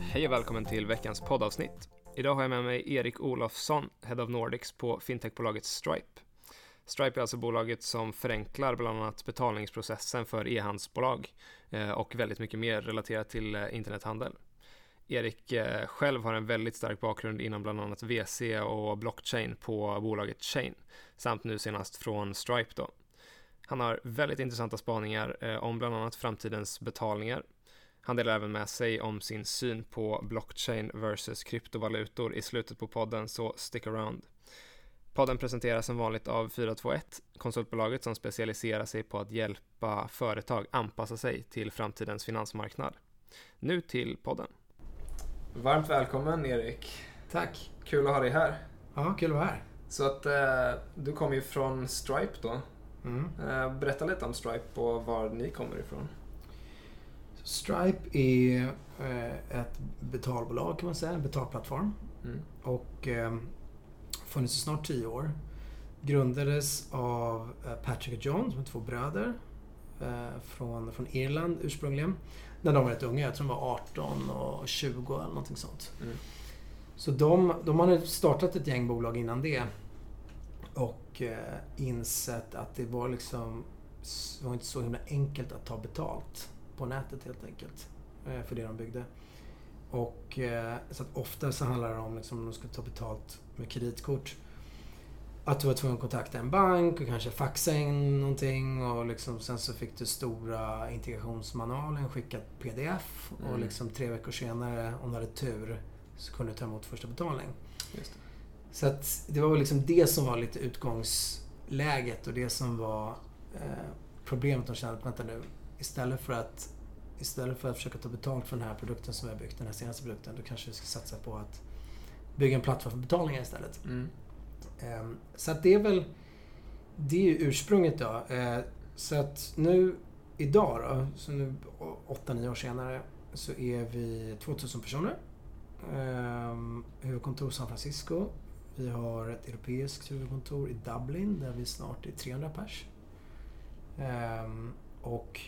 Hej och välkommen till veckans poddavsnitt. Idag har jag med mig Erik Olofsson, Head of Nordics på fintechbolaget Stripe. Stripe är alltså bolaget som förenklar bland annat betalningsprocessen för e-handelsbolag eh, och väldigt mycket mer relaterat till eh, internethandel. Erik eh, själv har en väldigt stark bakgrund inom bland annat VC och blockchain på bolaget Chain samt nu senast från Stripe då. Han har väldigt intressanta spaningar om bland annat framtidens betalningar. Han delar även med sig om sin syn på blockchain versus kryptovalutor i slutet på podden, så stick around. Podden presenteras som vanligt av 421, konsultbolaget som specialiserar sig på att hjälpa företag anpassa sig till framtidens finansmarknad. Nu till podden. Varmt välkommen Erik. Tack. Kul att ha dig här. Ja, kul att vara här. Så att eh, du kommer ju från Stripe då. Mm. Eh, berätta lite om Stripe och var ni kommer ifrån. Stripe är eh, ett betalbolag kan man säga, en betalplattform. Mm. Och eh, funnits i snart tio år. Grundades av Patrick och John, som är två bröder. Från, från Irland ursprungligen. När de var rätt unga, jag tror de var 18 och 20 eller någonting sånt. Mm. Så de, de hade startat ett gäng bolag innan det. Och eh, insett att det var liksom det var inte så himla enkelt att ta betalt på nätet helt enkelt. Eh, för det de byggde. Och eh, så att ofta så handlar det om liksom, om de ska ta betalt med kreditkort. Att du var tvungen att kontakta en bank och kanske faxa in någonting och liksom, sen så fick du stora integrationsmanualen skickat pdf och mm. liksom tre veckor senare, om du hade tur, så kunde du ta emot första betalning. Så att det var väl liksom det som var lite utgångsläget och det som var eh, problemet. De kände att, vänta nu, istället för att istället för att försöka ta betalt för den här produkten som vi har byggt, den här senaste produkten, då kanske vi ska satsa på att bygga en plattform för betalningar istället. Mm. Um, så att det är väl det är ju ursprunget då. Uh, så att nu idag då, så nu 8-9 år senare, så är vi 2000 personer. Um, huvudkontor San Francisco. Vi har ett europeiskt huvudkontor i Dublin där vi snart är 300 pers. Um, och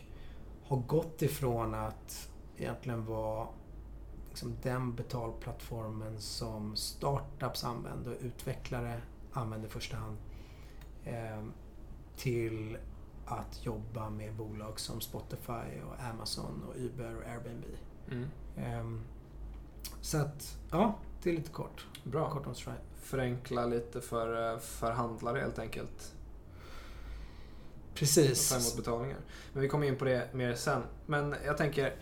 har gått ifrån att egentligen vara liksom den betalplattformen som startups använder och utvecklare använder i första hand. Eh, till att jobba med bolag som Spotify och Amazon och Uber och Airbnb. Mm. Eh, så att, ja, det är lite kort. Bra. Kort om Stripe. Förenkla lite för eh, förhandlare helt enkelt. Precis. Ta emot betalningar. Men vi kommer in på det mer sen. Men jag tänker,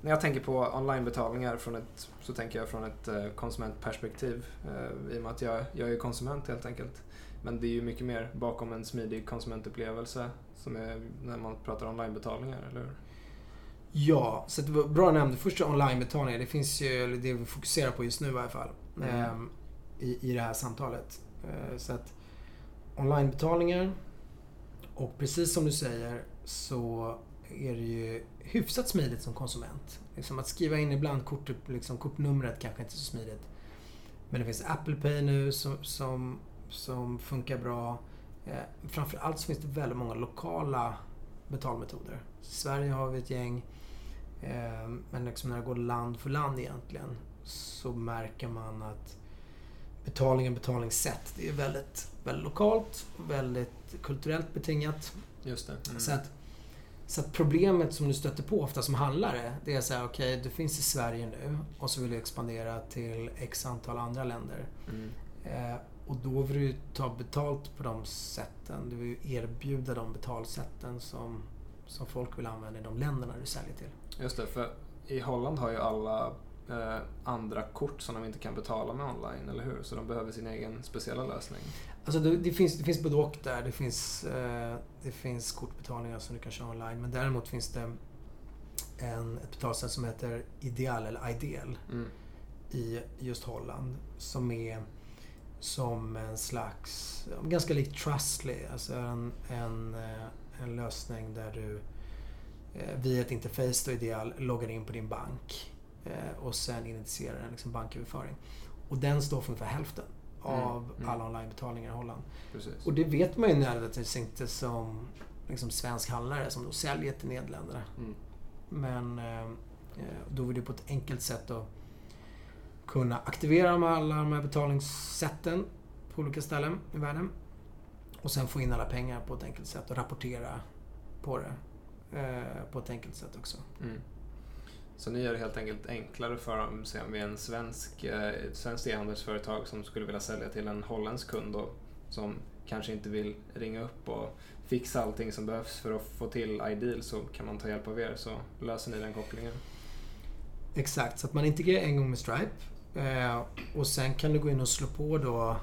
när jag tänker på onlinebetalningar från ett, så tänker jag från ett eh, konsumentperspektiv. Eh, I och med att jag, jag är konsument helt enkelt. Men det är ju mycket mer bakom en smidig konsumentupplevelse som är när man pratar onlinebetalningar, eller hur? Ja, så det var bra att nämna första onlinebetalningar. Det finns ju det vi fokuserar på just nu i varje fall. Mm. Eh, i, I det här samtalet. Eh, så att onlinebetalningar och precis som du säger så är det ju hyfsat smidigt som konsument. Liksom att skriva in ibland kort, liksom kortnumret kanske inte är så smidigt. Men det finns Apple Pay nu som, som, som funkar bra. Eh, framförallt så finns det väldigt många lokala betalmetoder. I Sverige har vi ett gäng. Eh, men liksom när det går land för land egentligen så märker man att betalning och betalningssätt, det är väldigt, väldigt lokalt väldigt kulturellt betingat. Just det. Mm. Så, att, så att problemet som du stöter på ofta som handlare, det är så här, okej, okay, du finns i Sverige nu och så vill du expandera till x antal andra länder. Mm. Eh, och då vill du ta betalt på de sätten. Du vill erbjuda de betalsätten som, som folk vill använda i de länderna du säljer till. Just det, för i Holland har ju alla eh, andra kort som de inte kan betala med online, eller hur? Så de behöver sin egen speciella lösning. Alltså det, det finns, det finns och där. Det finns, eh, det finns kortbetalningar som du kan köra online. Men däremot finns det en, ett betalsätt som heter Ideal, eller Ideal, mm. i just Holland. Som är som en slags, ganska likt Trustly, alltså en, en, eh, en lösning där du via ett interface då Ideal loggar in på din bank Eh, och sen initierar en liksom banköverföring. Och den står för ungefär hälften mm, av mm. alla onlinebetalningar i Holland. Precis. Och det vet man ju nödvändigtvis inte som, liksom svensk handlare som då säljer till Nederländerna. Mm. Men eh, då vill du på ett enkelt sätt att kunna aktivera alla de här betalningssätten på olika ställen i världen. Och sen få in alla pengar på ett enkelt sätt och rapportera på det eh, på ett enkelt sätt också. Mm. Så ni gör det helt enkelt enklare för om vi en svensk, eh, svenskt e-handelsföretag som skulle vilja sälja till en holländsk kund då, som kanske inte vill ringa upp och fixa allting som behövs för att få till iDeal så kan man ta hjälp av er så löser ni den kopplingen. Exakt, så att man integrerar en gång med Stripe eh, och sen kan du gå in och slå på då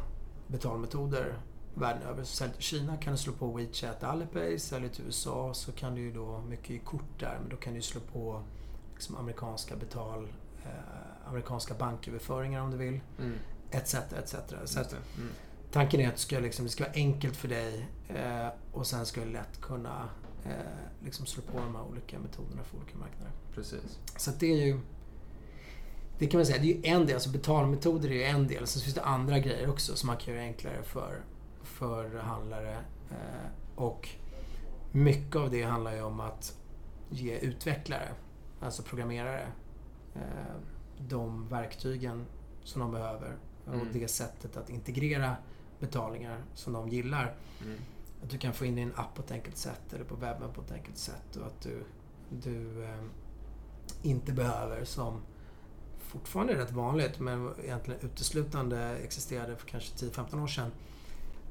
betalmetoder världen över. Så till Kina kan du slå på WeChat Alipay, säljer till USA så kan du ju då mycket i kort där men då kan du slå på liksom amerikanska betal, eh, amerikanska banköverföringar om du vill. Mm. Etc, etc. Så att, mm. Tanken är att det ska, liksom, det ska vara enkelt för dig eh, och sen ska du lätt kunna eh, liksom slå på de här olika metoderna för olika marknader. Precis. Så det är ju... Det kan man säga, det är ju en del. Alltså betalmetoder är ju en del. Sen finns det andra grejer också som man kan göra enklare för, för handlare. Eh, och mycket av det handlar ju om att ge utvecklare, alltså programmerare, eh, de verktygen som de behöver mm. och det sättet att integrera betalningar som de gillar. Mm. Att du kan få in din app på ett enkelt sätt eller på webben på ett enkelt sätt och att du, du eh, inte behöver som fortfarande är rätt vanligt men egentligen uteslutande existerade för kanske 10-15 år sedan.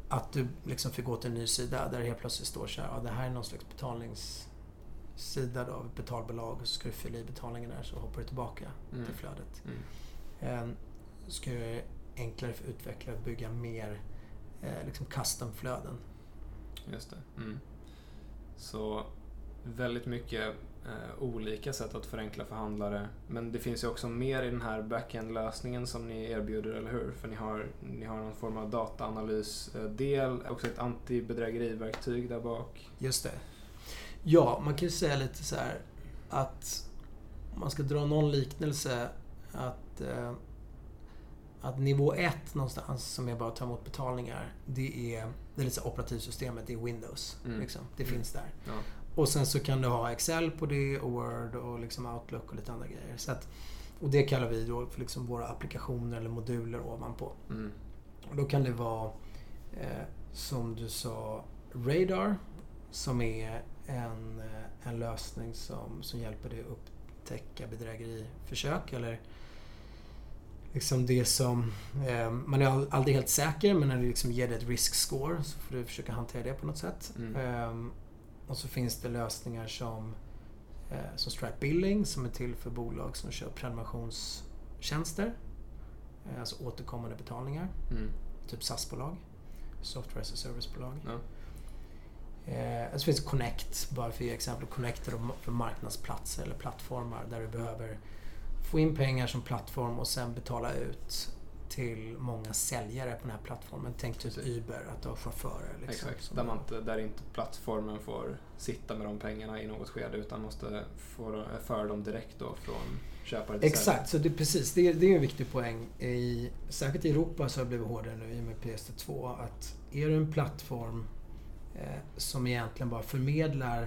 Att du liksom fick gå till en ny sida där det helt plötsligt står så här, ja det här är någon slags betalningssida då, av ett betalbolag och så ska du fylla i betalningen där så hoppar du tillbaka mm. till flödet. Mm. Eh, ska göra enklare för utvecklare att bygga mer eh, liksom custom-flöden. Just det. Mm. Så väldigt mycket eh, olika sätt att förenkla för handlare. Men det finns ju också mer i den här backend-lösningen som ni erbjuder, eller hur? För ni har, ni har någon form av dataanalysdel, också ett antibedrägeriverktyg där bak. Just det. Ja, man kan ju säga lite så här att om man ska dra någon liknelse att eh, att nivå 1 någonstans, som är bara att ta emot betalningar, det är, det är lite operativsystemet, det är Windows. Mm. Liksom. Det mm. finns där. Ja. Och sen så kan du ha Excel på det och Word och liksom Outlook och lite andra grejer. Så att, och det kallar vi då för liksom våra applikationer eller moduler ovanpå. Mm. Och då kan det vara, eh, som du sa, Radar som är en, eh, en lösning som, som hjälper dig upptäcka bedrägeriförsök eller liksom det som... Eh, man är aldrig helt säker men när du liksom ger dig ett risk score så får du försöka hantera det på något sätt. Mm. Eh, och så finns det lösningar som, eh, som Stripe Billing som är till för bolag som kör prenumerationstjänster. Eh, alltså återkommande betalningar. Mm. Typ SAS-bolag. Software as a Service-bolag. Ja. Eh, så finns Connect, bara för att ge exempel. Connect för marknadsplatser eller plattformar där du behöver få in pengar som plattform och sen betala ut till många säljare på den här plattformen. Tänk typ Uber, att du har chaufförer. Liksom, Exakt, där, man inte, där inte plattformen får sitta med de pengarna i något skede utan måste få, föra dem direkt då från köpare till Exakt, så det, precis, det, det är en viktig poäng. I, särskilt i Europa så har det blivit hårdare nu i och med PSD2 att är du en plattform eh, som egentligen bara förmedlar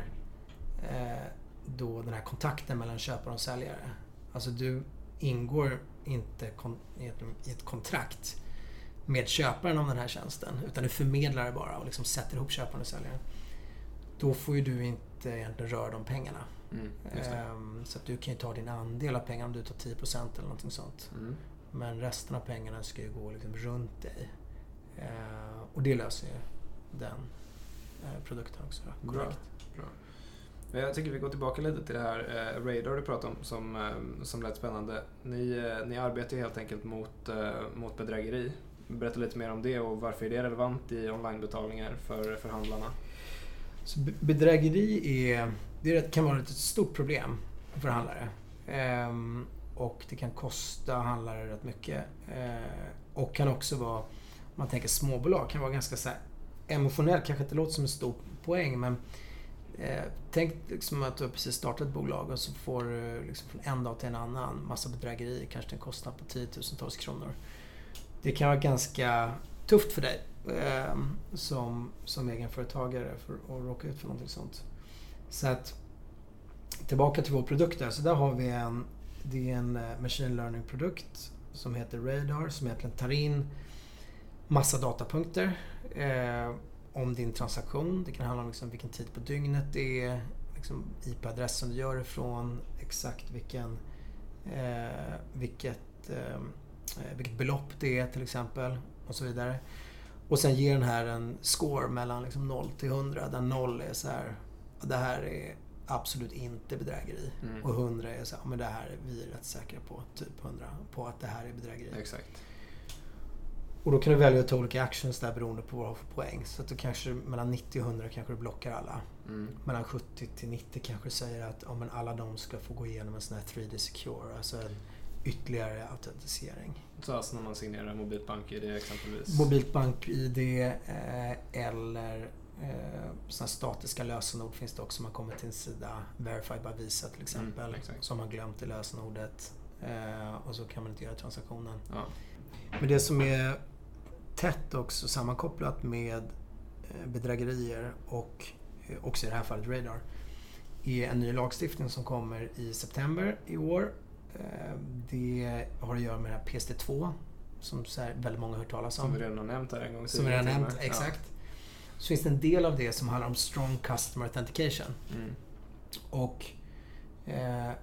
eh, då den här kontakten mellan köpare och säljare Alltså du ingår inte i ett kontrakt med köparen av den här tjänsten. Utan du förmedlar det bara och liksom sätter ihop köparen och säljaren. Då får ju du inte egentligen röra de pengarna. Mm, ehm, så att du kan ju ta din andel av pengarna om du tar 10% eller någonting sånt. Mm. Men resten av pengarna ska ju gå liksom runt dig. Ehm, och det löser ju den eh, produkten också. Korrekt. Bra. Bra. Jag tycker vi går tillbaka lite till det här eh, Radar du pratade om som, eh, som lät spännande. Ni, eh, ni arbetar ju helt enkelt mot, eh, mot bedrägeri. Berätta lite mer om det och varför är det relevant i onlinebetalningar för, för handlarna? Så bedrägeri är, det kan vara ett stort problem för handlare. Ehm, och det kan kosta handlare rätt mycket. Ehm, och kan också vara, om man tänker småbolag, kan vara ganska så här, emotionellt, kanske inte låter som en stor poäng men Eh, tänk liksom att du har precis startat ett bolag och så får du eh, liksom från en dag till en annan massa bedrägerier, kanske till en kostnad på tiotusentals kronor. Det kan vara ganska tufft för dig eh, som, som egenföretagare för att råka ut för någonting sånt. Så att tillbaka till vår produkt där. Så där har vi en, det är en eh, machine learning-produkt som heter Radar som egentligen tar in massa datapunkter eh, om din transaktion. Det kan handla om liksom vilken tid på dygnet det är, liksom IP-adressen du gör ifrån, exakt vilken, eh, vilket, eh, vilket belopp det är till exempel och så vidare. Och sen ger den här en score mellan liksom 0 till 100 där 0 är så här, det här är absolut inte bedrägeri. Mm. Och 100 är så här, men det här är vi rätt säkra på, typ 100, på att det här är bedrägeri. Exakt. Och då kan du välja att ta olika actions där beroende på vad du har för poäng. Så att du kanske mellan 90 och 100 kanske du blockar alla. Mm. Mellan 70 till 90 kanske du säger att ja, men alla de ska få gå igenom en sån här 3D Secure. Alltså en ytterligare autentisering. Så alltså när man signerar Mobilt BankID exempelvis? Mobilt BankID eh, eller eh, såna statiska lösenord finns det också. Man kommer till en sida, Verify by Visa till exempel, mm, som har glömt i lösenordet. Eh, och så kan man inte göra transaktionen. Ja. Men det som är tätt också sammankopplat med eh, bedrägerier och eh, också i det här fallet Radar är en ny lagstiftning som kommer i september i år. Eh, det har att göra med det här PSD2 som väldigt många har hört talas om. Som vi redan har nämnt här en gång Som vi redan nämnt, exakt. Ja. Så finns det en del av det som handlar om Strong Customer Authentication. Mm. Och,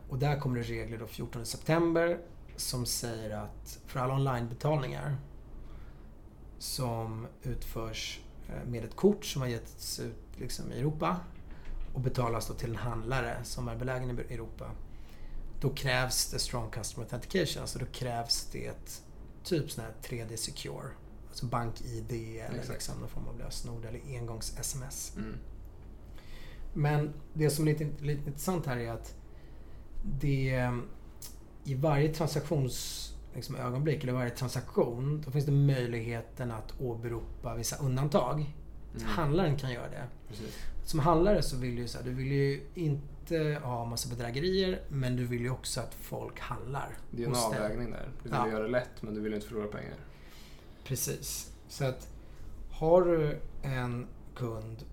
och där kommer det regler då 14 september som säger att för alla onlinebetalningar som utförs eh, med ett kort som har getts ut liksom i Europa och betalas då till en handlare som är belägen i Europa. Då krävs det Strong Customer Authentication, alltså då krävs det typ sån här 3D Secure. Alltså BankID eller liksom någon form av lösenord eller engångs-sms. Mm. Men det som är lite, lite intressant här är att det i varje transaktions liksom, ögonblick eller varje transaktion, då finns det möjligheten att åberopa vissa undantag. Mm. Handlaren kan göra det. Precis. Som handlare så vill du, så här, du vill ju inte ha massa bedrägerier men du vill ju också att folk handlar. Det är en avvägning där. Du vill ja. göra det lätt men du vill inte förlora pengar. Precis. Så att har du en kund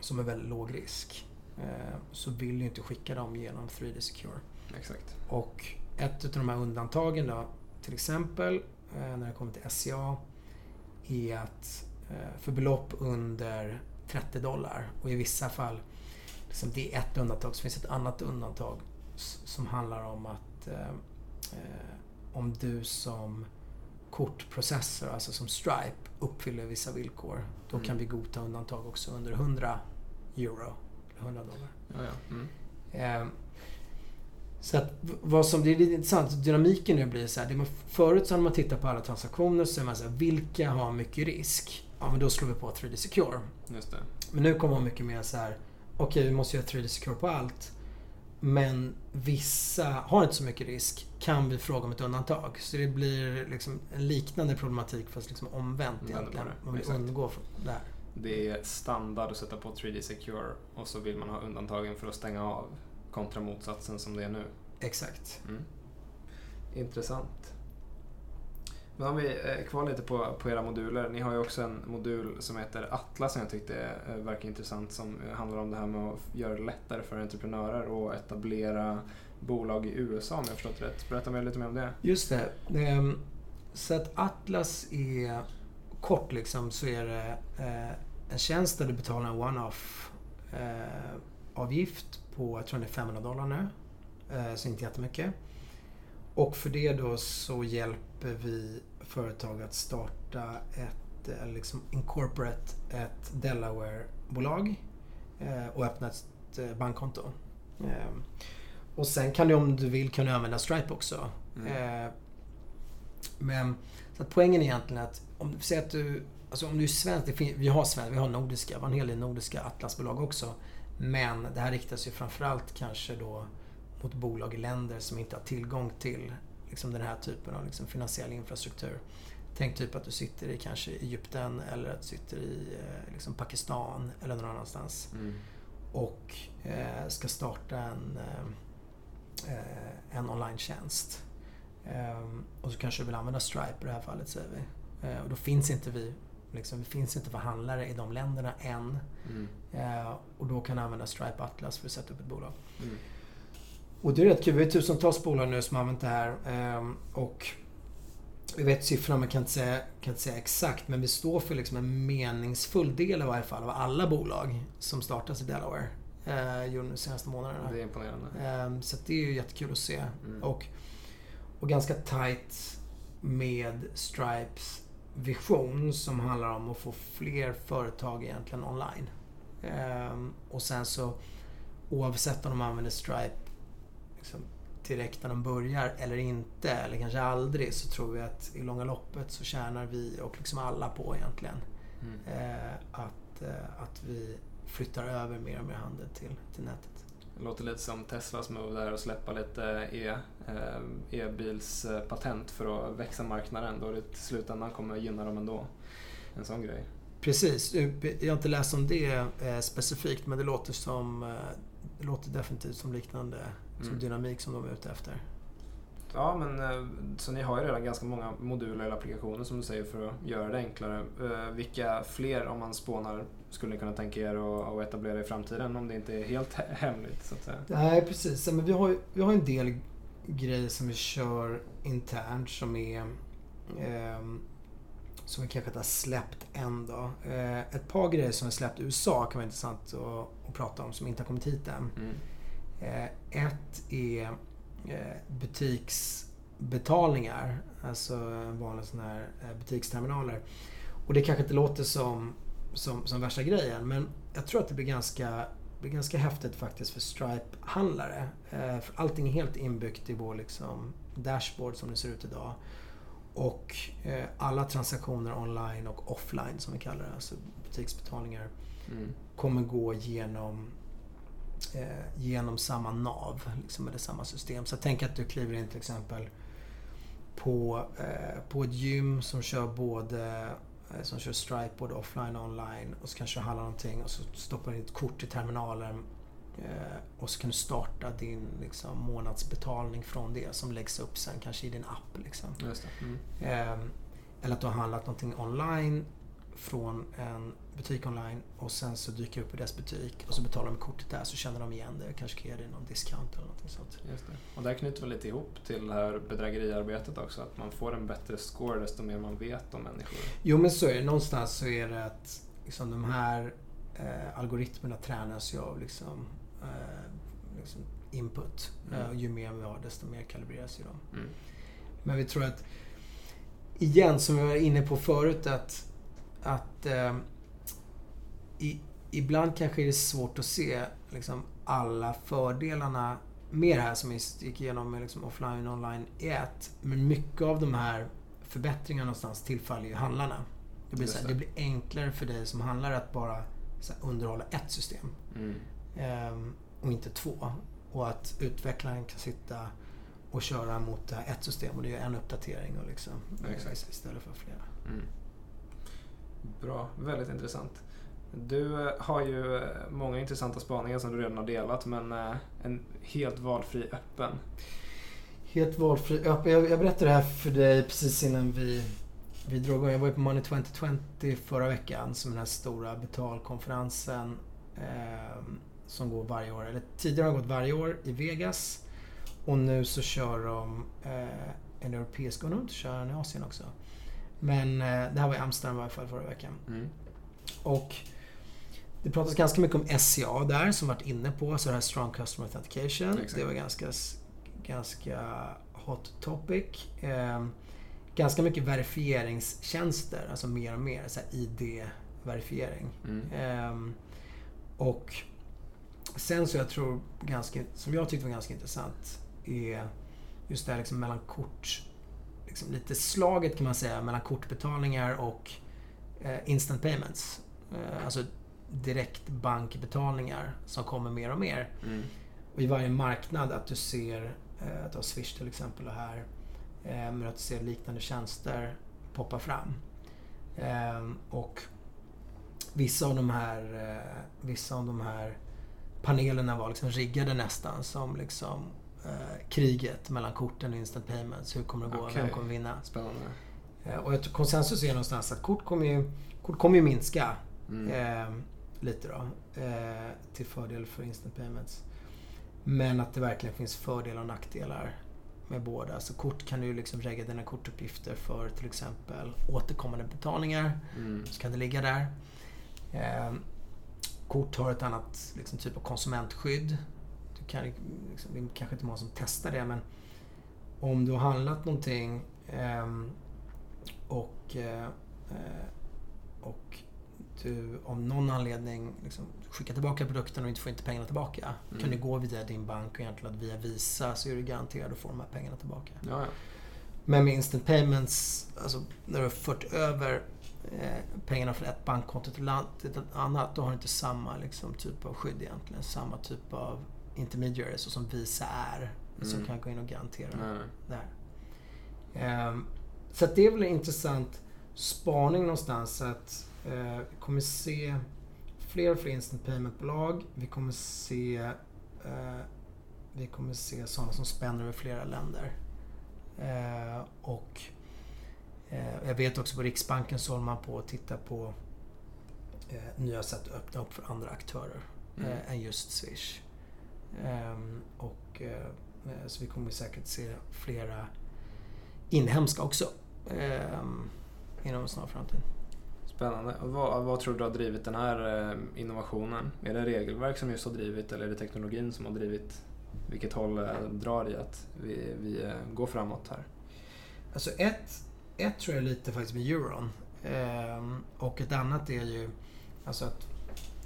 som är väldigt låg risk eh, så vill du inte skicka dem genom 3D Secure. Exakt. Och ett av de här undantagen då, till exempel eh, när det kommer till SCA, är att eh, för belopp under 30 dollar och i vissa fall, liksom det är ett undantag, så finns ett annat undantag som handlar om att eh, om du som kortprocessor, alltså som Stripe, uppfyller vissa villkor, då mm. kan vi godta undantag också under 100 euro, 100 dollar. Ja, ja. Mm. Så att vad som, det är lite intressant, dynamiken nu blir så här, det man, förut så när man tittat på alla transaktioner så är man så här, vilka har mycket risk? Ja men då slår vi på 3D Secure. Just det. Men nu kommer man mycket mer så här, okej okay, vi måste göra 3D Secure på allt. Men vissa har inte så mycket risk. Kan vi fråga om ett undantag? Så det blir liksom en liknande problematik fast liksom omvänt egentligen. Man vill Exakt. undgå det här. Det är standard att sätta på 3D Secure och så vill man ha undantagen för att stänga av kontra motsatsen som det är nu. Exakt. Mm. Intressant. Men om vi är kvar lite på, på era moduler. Ni har ju också en modul som heter Atlas som jag tyckte verkar intressant som handlar om det här med att göra det lättare för entreprenörer att etablera bolag i USA om jag förstått rätt. Berätta mig lite mer om det. Just det. Ehm, så att Atlas är, kort liksom, så är det eh, en tjänst där du betalar en one-off eh, avgift på, jag tror det är 500 dollar nu. Eh, så inte jättemycket. Och för det då så hjälper vi företag att starta ett, eller liksom incorporate ett Delaware-bolag eh, och öppna ett eh, bankkonto. Och sen kan du om du vill du använda Stripe också. Mm. Men så att poängen är egentligen att om, säg att du, alltså om du är svensk, vi har svensk, vi har nordiska, vi har en hel del nordiska Atlasbolag också. Men det här riktas ju framförallt kanske då mot bolag i länder som inte har tillgång till liksom den här typen av liksom finansiell infrastruktur. Tänk typ att du sitter i kanske Egypten eller att du sitter i eh, liksom Pakistan eller någon annanstans. Mm. Och eh, ska starta en, eh, en online-tjänst. Eh, och så kanske du vill använda Stripe i det här fallet säger vi. Eh, och då finns inte vi Liksom, vi finns inte förhandlare i de länderna än. Mm. Eh, och då kan du använda Stripe Atlas för att sätta upp ett bolag. Mm. Och det är rätt kul. Vi har tusentals bolag nu som har använt det här. Eh, och vi vet siffrorna, men kan inte, säga, kan inte säga exakt. Men vi står för liksom en meningsfull del i varje fall av alla bolag som startas i Delaware. Eh, de senaste månaderna. Det är imponerande. Eh, så det är ju jättekul att se. Mm. Och, och ganska tight med Stripes vision som handlar om att få fler företag egentligen online. Ehm, och sen så oavsett om de använder Stripe liksom, direkt när de börjar eller inte, eller kanske aldrig, så tror vi att i långa loppet så tjänar vi och liksom alla på egentligen mm. eh, att, eh, att vi flyttar över mer och mer handel till, till nätet. Det låter lite som Teslas move där att släppa lite e, eh, e-bilspatent för att växa marknaden då det i slutändan kommer gynna dem ändå. En sån grej. Precis. Jag har inte läst om det eh, specifikt men det låter som eh, det låter definitivt som liknande mm. som dynamik som de är ute efter. Ja, men så ni har ju redan ganska många moduler eller applikationer som du säger för att göra det enklare. Vilka fler, om man spånar skulle ni kunna tänka er att, etablera i framtiden om det inte är helt hemligt? Så att säga? Nej, precis. Men vi har, vi har en del grejer som vi kör internt som är eh, som vi kanske inte har släppt än då. Eh, ett par grejer som vi släppt i USA kan vara intressant att, att prata om som inte har kommit hit än. Mm. Eh, ett är eh, butiksbetalningar. Alltså vanliga sådana här eh, butiksterminaler. Och det kanske inte låter som som, som värsta grejen. Men jag tror att det blir ganska, blir ganska häftigt faktiskt för Stripe-handlare. Eh, allting är helt inbyggt i vår liksom, dashboard som det ser ut idag. Och eh, alla transaktioner online och offline som vi kallar det, alltså butiksbetalningar, mm. kommer gå genom eh, genom samma nav, liksom, eller samma system. Så tänk att du kliver in till exempel på, eh, på ett gym som kör både Eh, som kör Stripe både offline och online. Och så kanske du handlar någonting och så stoppar du ett kort i terminalen. Eh, och så kan du starta din liksom, månadsbetalning från det som läggs upp sen kanske i din app. Liksom. Mm. Eh, eller att du har handlat någonting online från en butik online och sen så dyker det upp i deras butik och så betalar de kortet där så känner de igen det. Kanske kan ge dig någon discount eller något sånt. Just det. Och där knyter vi lite ihop till det här bedrägeriarbetet också. Att man får en bättre score desto mer man vet om människor. Jo men så är det. Någonstans så är det att liksom, de här eh, algoritmerna tränas ju av liksom, eh, liksom input. Mm. Eh, ju mer vi har desto mer kalibreras ju de. Mm. Men vi tror att igen, som vi var inne på förut, att att eh, i, ibland kanske är det svårt att se liksom, alla fördelarna med det här som vi gick igenom med liksom, offline och online i ett. Men mycket av de här förbättringarna någonstans tillfaller ju handlarna. Det blir, här, det. blir enklare för dig som handlare att bara här, underhålla ett system. Mm. Ehm, och inte två. Och att utvecklaren kan sitta och köra mot ett system och det är en uppdatering och liksom, istället för flera. Mm. Bra, väldigt intressant. Du eh, har ju eh, många intressanta spaningar som du redan har delat men eh, en helt valfri öppen. Helt valfri öppen. Jag, jag berättade det här för dig precis innan vi, vi drog igång. Jag var ju på Money 2020 förra veckan som den här stora betalkonferensen eh, som går varje år. Eller tidigare har gått varje år i Vegas. Och nu så kör de eh, en europeisk, och nu kör den i Asien också. Men eh, det här var i Amsterdam i alla fall förra veckan. Mm. Och det pratas ganska mycket om SCA där, som varit inne på, så det här Strong Customer Authentication. Exakt. Det var ganska, ganska hot topic. Eh, ganska mycket verifieringstjänster, alltså mer och mer. Så ID-verifiering. Mm. Eh, och sen så jag tror ganska, som jag tyckte var ganska intressant, är just det här liksom mellan kort liksom lite slaget kan man säga mellan kortbetalningar och eh, instant payments. Eh, alltså direkt bankbetalningar som kommer mer och mer. Mm. Och i varje marknad att du ser, eh, att du har Swish till exempel och här, eh, men att du ser liknande tjänster poppa fram. Eh, och vissa av de här, eh, vissa av de här panelerna var liksom riggade nästan som liksom kriget mellan korten och instant payments. Hur kommer det gå? Okay. Vem kommer vinna? Spännande. Eh, och jag tror konsensus är någonstans att kort kommer ju, kort kommer ju minska mm. eh, lite då. Eh, till fördel för instant payments. Men att det verkligen finns fördelar och nackdelar med båda. Så kort kan du liksom regga dina kortuppgifter för till exempel återkommande betalningar. Mm. Så kan det ligga där. Eh, kort har ett annat liksom, typ av konsumentskydd. Kan, liksom, det är kanske inte många som testar det men om du har handlat någonting eh, och, eh, och du av någon anledning liksom, skickar tillbaka produkten och inte får inte pengarna tillbaka. Mm. kan du gå via din bank och egentligen via Visa så är du garanterad att få de här pengarna tillbaka. Ja, ja. Men med instant payments, alltså när du har fört över eh, pengarna från ett bankkonto till, ett annat, då har du inte samma liksom, typ av skydd egentligen. Samma typ av intermediaries som Visa är. Mm. Som kan gå in och garantera mm. det här. Eh, så det är väl en intressant spaning någonstans att eh, vi kommer se fler och fler instant payment-bolag. Vi kommer se eh, vi kommer se sådana som spänner över flera länder. Eh, och jag vet också på Riksbanken så håller man på att titta på nya sätt att öppna upp för andra aktörer mm. Än just Swish. Ehm, och, eh, så vi kommer säkert se flera inhemska också ehm, inom en snar framtid. Spännande. Vad, vad, tror du har drivit den här eh, innovationen? Är det regelverk som just har drivit eller är det teknologin som har drivit? Vilket håll eh, drar i att vi, vi går framåt här? Alltså ett, ett tror jag lite faktiskt med euron. Ehm, och ett annat är ju alltså att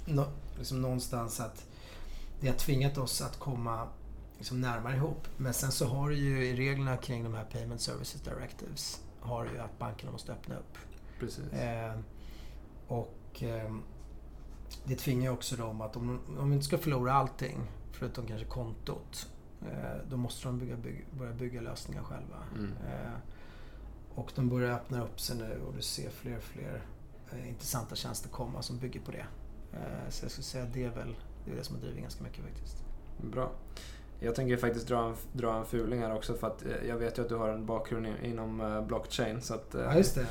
no, liksom någonstans att det har tvingat oss att komma liksom närmare ihop. Men sen så har du ju i reglerna kring de här Payment Services Directives har ju att bankerna måste öppna upp. Precis. Ehm, och eh, det tvingar också dem att om, om de inte ska förlora allting, förutom kanske kontot, eh, då måste de bygga, bygga, börja bygga lösningar själva. Mm. Eh, och de börjar öppna upp sig nu och du ser fler och fler eh, intressanta tjänster komma som bygger på det. Eh, så jag skulle säga att det är väl det, är det som har drivit ganska mycket faktiskt. Bra. Jag tänker faktiskt dra en, dra en fuling här också för att eh, jag vet ju att du har en bakgrund inom eh, blockchain. Så att, eh, ja, just det.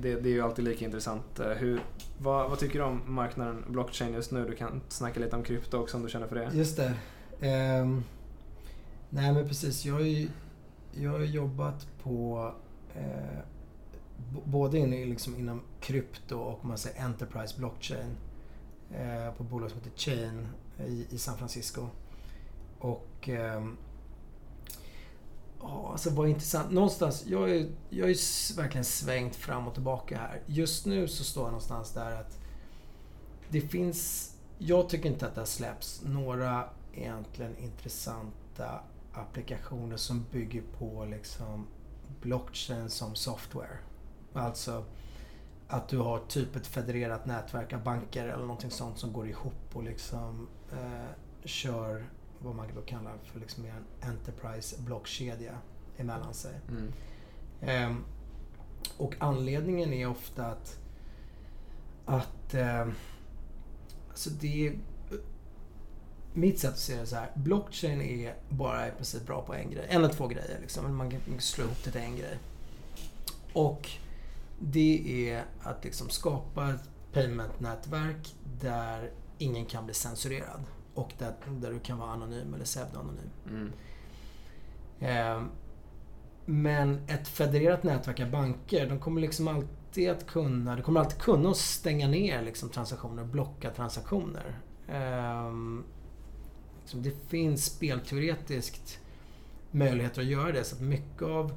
Det. Det är ju alltid lika intressant. Hur, vad, vad, tycker du om marknaden blockchain just nu? Du kan snacka lite om krypto också om du känner för det. Just det. Um, nej men precis. Jag har ju jag har jobbat på eh, både in, liksom inom krypto och man säger enterprise blockchain Eh, på ett bolag som heter Chain eh, i, i San Francisco. Och... Eh, ja, alltså vad intressant. Någonstans, jag är, jag är verkligen svängt fram och tillbaka här. Just nu så står jag någonstans där att det finns... Jag tycker inte att det har släppts några egentligen intressanta applikationer som bygger på liksom blockchain som software. Alltså att du har typ ett federerat nätverk av banker eller någonting sånt som går ihop och liksom eh, kör vad man då kallar för liksom mer en enterprise blockkedja emellan sig. Mm. Ehm, och anledningen är ofta att, att eh, alltså det är, mitt sätt att se det så här. Blockchain är bara i princip bra på en grej. En eller två grejer. Liksom. Man kan slå ihop det till en grej. Och det är att liksom skapa ett payment-nätverk där ingen kan bli censurerad och där, där du kan vara anonym eller pseudoanonym. Mm. Eh, men ett federerat nätverk av banker, de kommer liksom alltid att kunna, du kommer alltid kunna stänga ner liksom transaktioner, blocka transaktioner. Eh, liksom det finns spelteoretiskt möjligheter att göra det, så att mycket av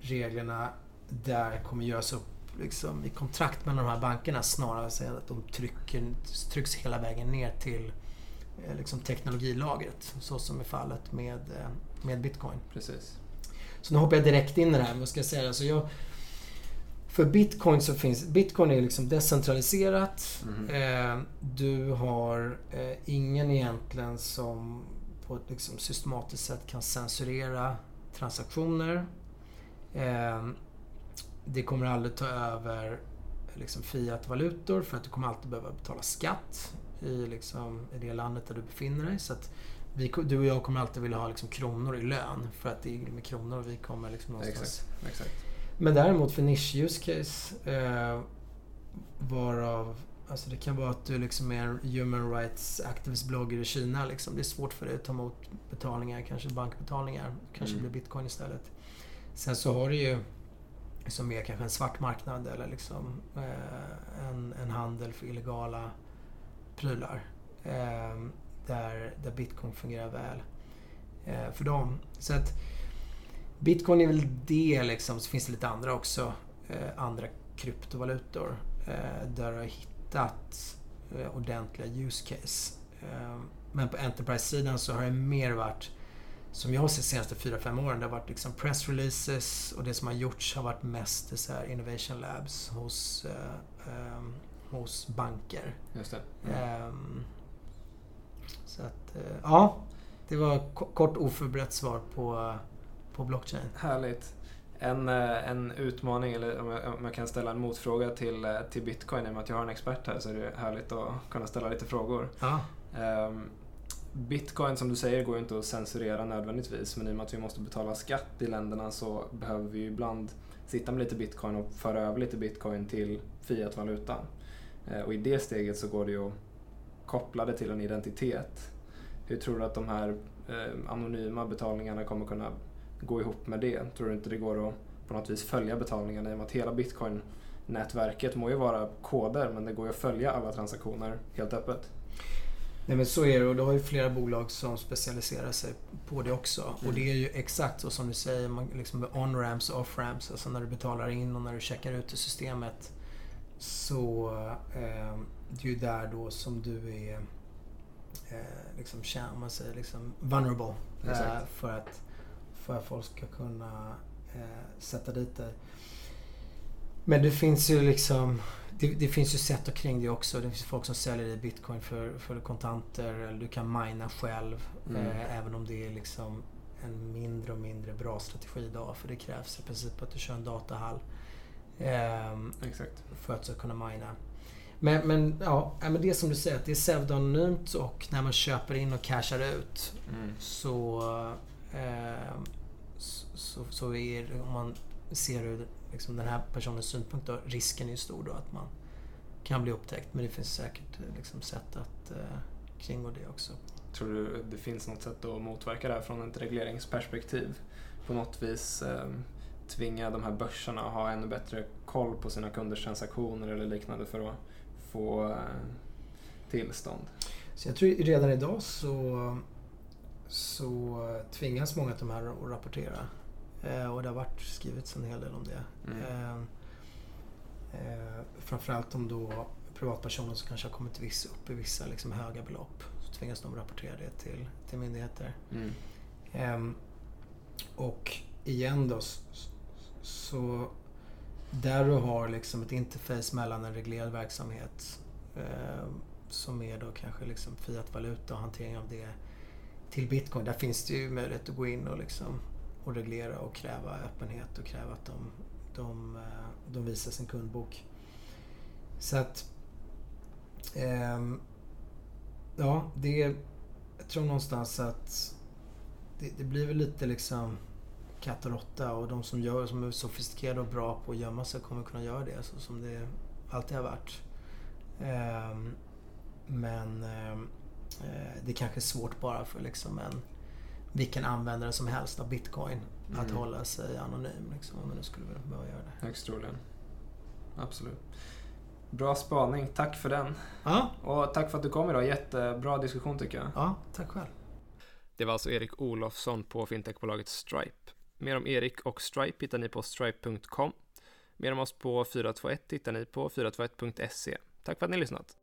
reglerna där kommer göras upp liksom, i kontrakt mellan de här bankerna snarare än att de trycker, trycks hela vägen ner till Eh, liksom teknologilagret. Så som är fallet med, eh, med Bitcoin. Precis. Så nu hoppar jag direkt in i det här. Vad ska jag säga? Alltså jag, för Bitcoin så finns... Bitcoin är liksom decentraliserat. Mm. Eh, du har eh, ingen egentligen som på ett liksom systematiskt sätt kan censurera transaktioner. Eh, det kommer aldrig ta över liksom fiat-valutor för att du kommer alltid behöva betala skatt i, liksom, i det landet där du befinner dig. Så att vi, du och jag kommer alltid vilja ha liksom, kronor i lön för att det är med kronor vi kommer liksom någonstans. Exakt, exakt. Men däremot för niche use case eh, varav Alltså det kan vara att du liksom är en human rights activist-blogger i Kina. Liksom. Det är svårt för dig att ta emot betalningar, kanske bankbetalningar. Kanske mm. blir bitcoin istället. Sen så har du ju som är kanske en svart marknad eller liksom eh, en, en handel för illegala prylar. Eh, där, där bitcoin fungerar väl eh, för dem. Så att bitcoin är väl det liksom. Så finns det lite andra också. Eh, andra kryptovalutor. Eh, där du har hittat eh, ordentliga use case. Eh, men på Enterprise-sidan så har det mer varit som jag har sett de senaste 4-5 åren, det har varit liksom press releases och det som har gjorts har varit mest så här innovation labs hos, eh, eh, hos banker. Just det. Mm. Eh, så att, eh, ja. Det var kort oförberett svar på, på blockchain. Härligt. En, eh, en utmaning, eller om jag, om jag, kan ställa en motfråga till, eh, till bitcoin, i och med att jag har en expert här så är det härligt att kunna ställa lite frågor. Ja. Um, Bitcoin som du säger går ju inte att censurera nödvändigtvis men i och med att vi måste betala skatt i länderna så behöver vi ju ibland sitta med lite bitcoin och föra över lite bitcoin till fiatvaluta. Eh, och i det steget så går det ju att koppla det till en identitet. Hur tror du att de här eh, anonyma betalningarna kommer kunna gå ihop med det? Tror du inte det går att på något vis följa betalningarna i och med att hela bitcoin-nätverket må ju vara koder men det går ju att följa alla transaktioner helt öppet? Nej men så är det och du har ju flera bolag som specialiserar sig på det också. Mm. Och det är ju exakt så som du säger, man, liksom on-ramps och off-ramps. Alltså när du betalar in och när du checkar ut i systemet. Så eh, det är ju där då som du är eh, liksom, om man säger, liksom vulnerable. Eh, för, att, för att folk ska kunna eh, sätta dit dig. Men det finns ju liksom det, det, finns ju sätt kring det också. Det finns folk som säljer i bitcoin för, för kontanter. Eller du kan mina själv. Mm. Eh, även om det är liksom en mindre och mindre bra strategi idag. För det krävs i princip att du kör en datahall. Eh, Exakt. För att kunna mina. Men, men, ja, men det är som du säger, att det är pseudonymt och när man köper in och cashar ut mm. så, eh, så, så är det, om man ser ur liksom den här personens synpunkt då, risken är ju stor då att man kan bli upptäckt. Men det finns säkert eh, liksom, sätt att eh, kringgå det också. Tror du det finns något sätt att motverka det här från ett regleringsperspektiv? På något vis eh, tvinga de här börserna att ha ännu bättre koll på sina kunders transaktioner eller liknande för att få eh, tillstånd? Så jag tror redan idag så, så tvingas många av de här att rapportera. Eh, och det har varit skrivits en hel del om det. Mm. Eh, eh, framförallt om då privatpersoner som kanske har kommit viss, upp i vissa liksom, höga belopp. Så tvingas de rapportera det till, till myndigheter. Mm. Eh, och igen då så där du har liksom ett interface mellan en reglerad verksamhet eh, som är då kanske liksom fiatvaluta och hantering av det till bitcoin. Där finns det ju möjlighet att gå in och liksom och reglera och kräva öppenhet och kräva att de, de, eh, de visar sin kundbok. Så att... Eh, ja, det... Jag tror någonstans att det, det, blir väl lite liksom katt och råtta och de som, gör, som är sofistikerade och bra på att gömma sig kommer kunna göra det så som det alltid har varit. Eh, men ehm, eh, det är kanske är svårt bara för liksom en vilken användare som helst av bitcoin mm. att hålla sig anonym. Liksom, om man nu skulle behöva göra det. Högst troligen. Absolut. Bra spaning. Tack för den. Ja. Och tack för att du kom idag. Jättebra diskussion tycker jag. Ja, tack själv. Det var alltså Erik Olofsson på fintechbolaget Stripe. Mer om Erik och Stripe hittar ni på stripe.com. Mer om oss på 421 hittar ni på 421.se. Tack för att ni lyssnat.